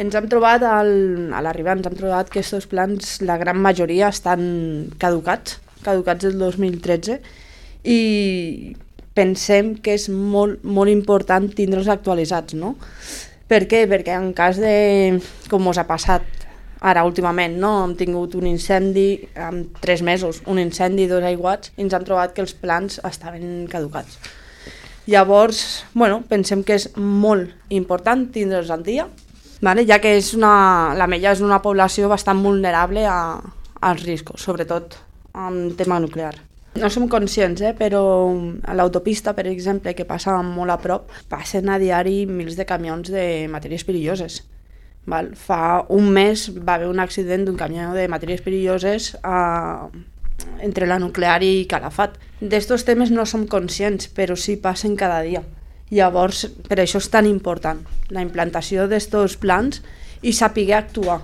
Ens hem trobat, al, a l'arribar, ens hem trobat que aquests plans, la gran majoria, estan caducats, caducats del 2013, i pensem que és molt, molt important tindre'ls actualitzats, no? Per què? Perquè en cas de, com us ha passat ara últimament, no? hem tingut un incendi en tres mesos, un incendi dos aiguats, i ens hem trobat que els plans estaven caducats. Llavors, bueno, pensem que és molt important tindre'ls al dia, vale? ja que és una, la Mella és una població bastant vulnerable a, als riscos, sobretot en tema nuclear. No som conscients, eh, però a l'autopista, per exemple, que passa molt a prop, passen a diari mils de camions de matèries perilloses. Val? Fa un mes va haver un accident d'un camió de matèries perilloses a, entre la nuclear i Calafat. D'estos temes no som conscients, però sí passen cada dia. Llavors, per això és tan important la implantació d'estos plans i saber actuar